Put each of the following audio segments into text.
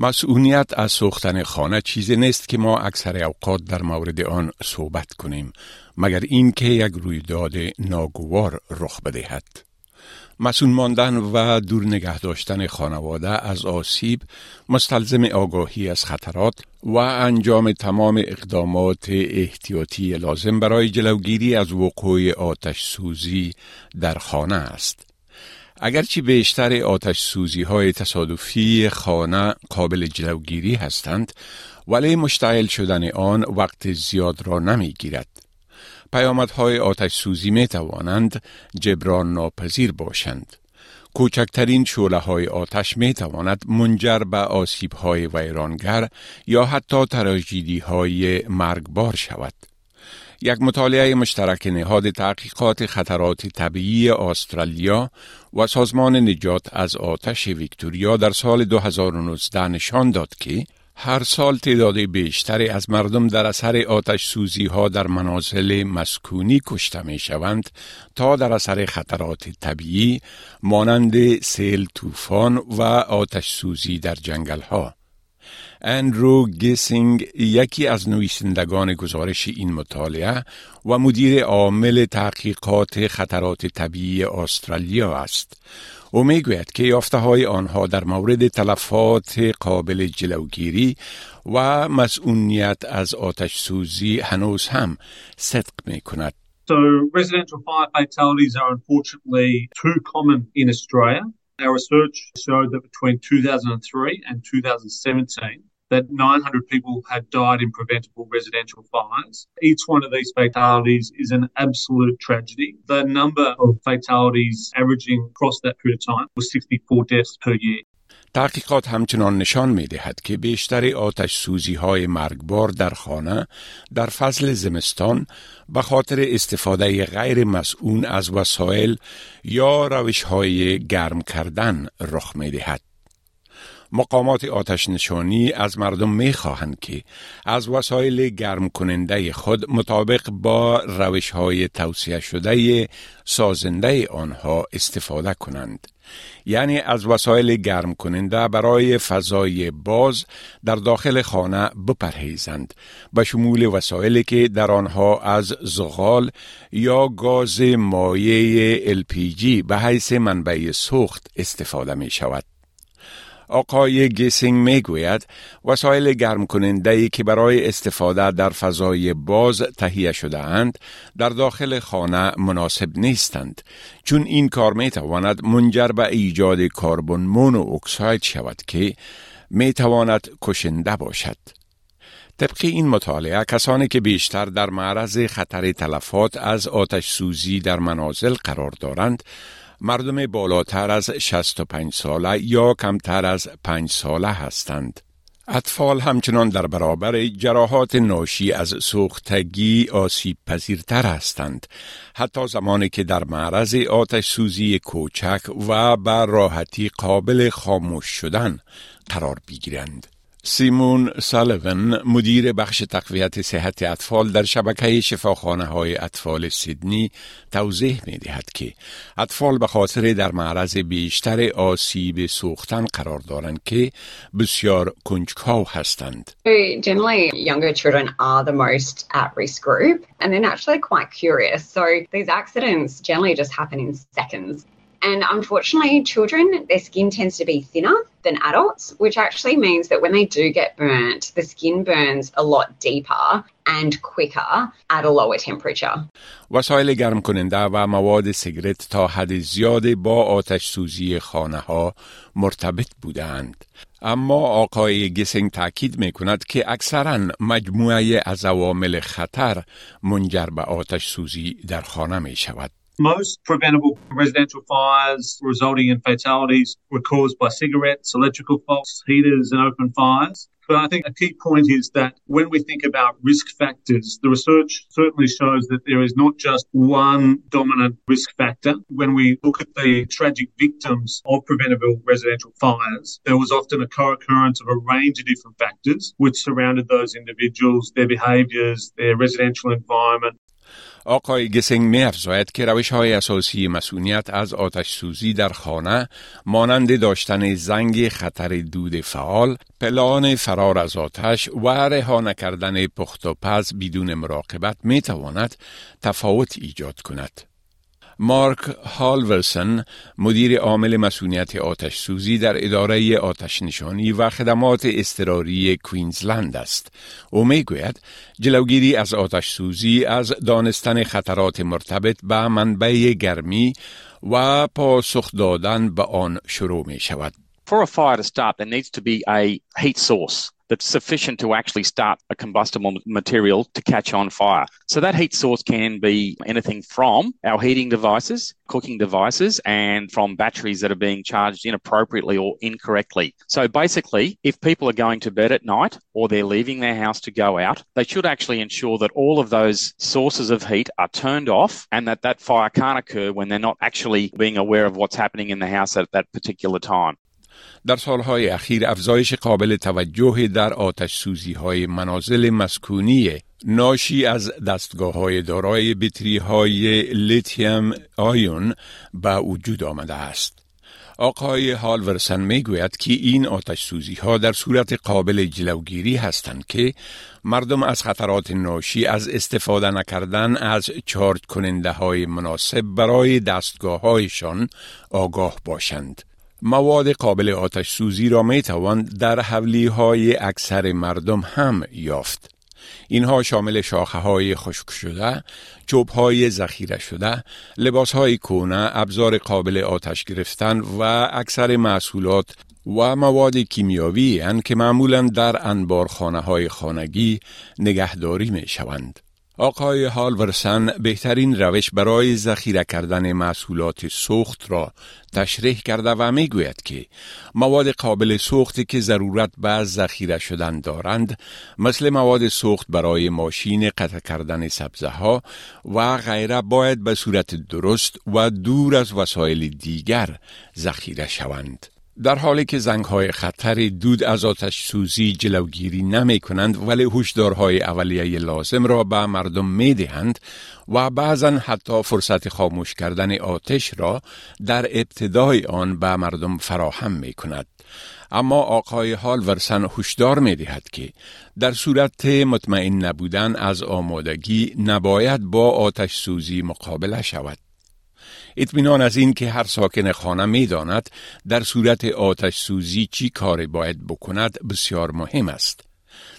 مسئولیت از سوختن خانه چیزی نیست که ما اکثر اوقات در مورد آن صحبت کنیم مگر اینکه یک رویداد ناگوار رخ بدهد مسئول ماندن و دور نگه داشتن خانواده از آسیب مستلزم آگاهی از خطرات و انجام تمام اقدامات احتیاطی لازم برای جلوگیری از وقوع آتش سوزی در خانه است. اگرچه بیشتر آتش سوزی های تصادفی خانه قابل جلوگیری هستند ولی مشتعل شدن آن وقت زیاد را نمی گیرد. پیامدهای آتش سوزی می توانند جبران ناپذیر باشند. کوچکترین شوله های آتش می تواند منجر به آسیب های ویرانگر یا حتی تراژیدی های مرگبار شود. یک مطالعه مشترک نهاد تحقیقات خطرات طبیعی استرالیا و سازمان نجات از آتش ویکتوریا در سال 2019 نشان داد که هر سال تعداد بیشتری از مردم در اثر آتش سوزی ها در منازل مسکونی کشته می شوند تا در اثر خطرات طبیعی مانند سیل طوفان و آتش سوزی در جنگل ها. اندرو گیسینگ یکی از نویسندگان گزارش این مطالعه و مدیر عامل تحقیقات خطرات طبیعی استرالیا است. او می‌گوید که یافته های آنها در مورد تلفات قابل جلوگیری و مسئولیت از آتش سوزی هنوز هم صدق می کند. So residential fire fatalities are unfortunately too common in Australia. Our research showed that between 2003 and 2017, that 900 people had died in preventable residential fires. Each one of these fatalities is an absolute tragedy. The number of fatalities averaging across that period of time was 64 deaths per year. تحقیقات همچنان نشان می دهد که بیشتر آتش سوزی های مرگبار در خانه در فصل زمستان به خاطر استفاده غیر مسئول از وسایل یا روش های گرم کردن رخ می دهد. مقامات آتش نشانی از مردم می خواهند که از وسایل گرم کننده خود مطابق با روش های توصیه شده سازنده آنها استفاده کنند. یعنی از وسایل گرم کننده برای فضای باز در داخل خانه بپرهیزند به شمول وسایلی که در آنها از زغال یا گاز مایع LPG به حیث منبع سوخت استفاده می شود. آقای گیسینگ می گوید وسایل گرم کننده ای که برای استفاده در فضای باز تهیه شده اند در داخل خانه مناسب نیستند چون این کار می تواند منجر به ایجاد کربن مونو اکساید شود که می تواند کشنده باشد. طبق این مطالعه کسانی که بیشتر در معرض خطر تلفات از آتش سوزی در منازل قرار دارند مردم بالاتر از 65 ساله یا کمتر از 5 ساله هستند. اطفال همچنان در برابر جراحات ناشی از سوختگی آسیب پذیرتر هستند حتی زمانی که در معرض آتش سوزی کوچک و بر راحتی قابل خاموش شدن قرار بگیرند. سیمون سالوون مدیر بخش تقویت صحت اطفال در شبکه شفاخانه های اطفال سیدنی توضیح می دهد که اطفال به خاطر در معرض بیشتر آسیب سوختن قرار دارند که بسیار کنجکاو هستند. Generally younger children are the most at risk group and they're quite curious. So these accidents generally just happen. And unfortunately, children, their skin tends to be thinner than adults, which actually means that when they do get burnt, the skin burns a lot deeper and quicker at a lower temperature. وسایل گرم کننده و مواد سیگرت تا حد زیاد با آتش سوزی خانه ها مرتبط بودند. اما آقای گسینگ تاکید می کند که اکثرا مجموعه از عوامل خطر منجر به آتش سوزی در خانه می شود. Most preventable residential fires resulting in fatalities were caused by cigarettes, electrical faults, heaters, and open fires. But I think a key point is that when we think about risk factors, the research certainly shows that there is not just one dominant risk factor. When we look at the tragic victims of preventable residential fires, there was often a co-occurrence of a range of different factors which surrounded those individuals, their behaviours, their residential environment, آقای گسنگ می افزاید که روش های اساسی مسئولیت از آتش سوزی در خانه مانند داشتن زنگ خطر دود فعال، پلان فرار از آتش و رها نکردن پخت و پز بدون مراقبت می تواند تفاوت ایجاد کند. مارک هالورسن مدیر عامل مسئولیت آتش سوزی در اداره آتش نشانی و خدمات استراری کوینزلند است. او می‌گوید جلوگیری از آتش سوزی از دانستن خطرات مرتبط به منبع گرمی و پاسخ دادن به آن شروع می شود. For a fire to start, there needs to be a heat source. That's sufficient to actually start a combustible material to catch on fire. So that heat source can be anything from our heating devices, cooking devices, and from batteries that are being charged inappropriately or incorrectly. So basically, if people are going to bed at night or they're leaving their house to go out, they should actually ensure that all of those sources of heat are turned off and that that fire can't occur when they're not actually being aware of what's happening in the house at that particular time. در سالهای اخیر افزایش قابل توجه در آتش سوزی های منازل مسکونی ناشی از دستگاه های دارای بطری های لیتیم آیون به وجود آمده است. آقای هالورسن می گوید که این آتش سوزی ها در صورت قابل جلوگیری هستند که مردم از خطرات ناشی از استفاده نکردن از چارج کننده های مناسب برای دستگاه هایشان آگاه باشند. مواد قابل آتش سوزی را می توان در حولی های اکثر مردم هم یافت. اینها شامل شاخه های خشک شده، چوب های ذخیره شده، لباس های کونه، ابزار قابل آتش گرفتن و اکثر محصولات و مواد کیمیاوی هن که معمولا در انبارخانه های خانگی نگهداری می شوند. آقای هالورسن بهترین روش برای ذخیره کردن محصولات سوخت را تشریح کرده و می گوید که مواد قابل سوختی که ضرورت به ذخیره شدن دارند مثل مواد سوخت برای ماشین قطع کردن سبزه ها و غیره باید به صورت درست و دور از وسایل دیگر ذخیره شوند. در حالی که زنگ های خطر دود از آتش سوزی جلوگیری نمی کنند ولی هشدارهای اولیه لازم را به مردم می دهند و بعضا حتی فرصت خاموش کردن آتش را در ابتدای آن به مردم فراهم می کند. اما آقای ورسن هشدار می دهد که در صورت مطمئن نبودن از آمادگی نباید با آتش سوزی مقابله شود. اطمینان از این که هر ساکن خانه می داند در صورت آتش سوزی چی کاری باید بکند بسیار مهم است.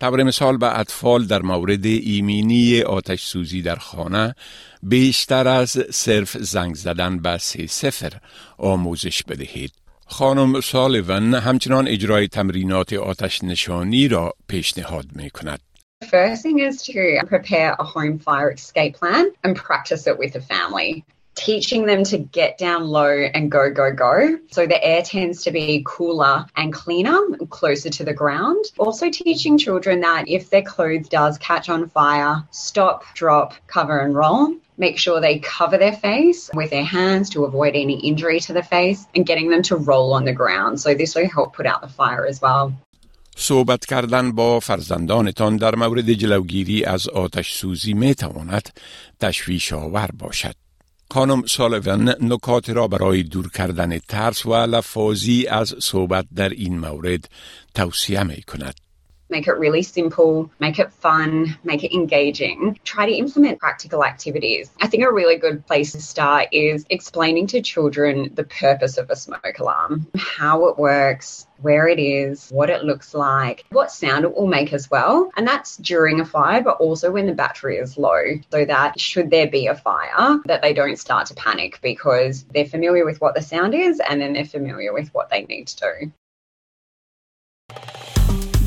طور مثال به اطفال در مورد ایمینی آتش سوزی در خانه بیشتر از صرف زنگ زدن به سه سفر آموزش بدهید. خانم سالیون همچنان اجرای تمرینات آتش نشانی را پیشنهاد می کند. first thing is to prepare a home fire escape plan and practice it with the family. teaching them to get down low and go, go, go. So the air tends to be cooler and cleaner, closer to the ground. Also teaching children that if their clothes does catch on fire, stop, drop, cover and roll. Make sure they cover their face with their hands to avoid any injury to the face and getting them to roll on the ground. So this will help put out the fire as well. صحبت کردن با فرزندانتان در مورد جلوگیری از آتش سوزی می تواند تشویش آور باشد. خانم سالوان نکات را برای دور کردن ترس و لفاظی از صحبت در این مورد توصیه می کند. Make it really simple, make it fun, make it engaging. Try to implement practical activities. I think a really good place to start is explaining to children the purpose of a smoke alarm, how it works, where it is, what it looks like, what sound it will make as well. And that's during a fire, but also when the battery is low, so that should there be a fire, that they don't start to panic because they're familiar with what the sound is and then they're familiar with what they need to do.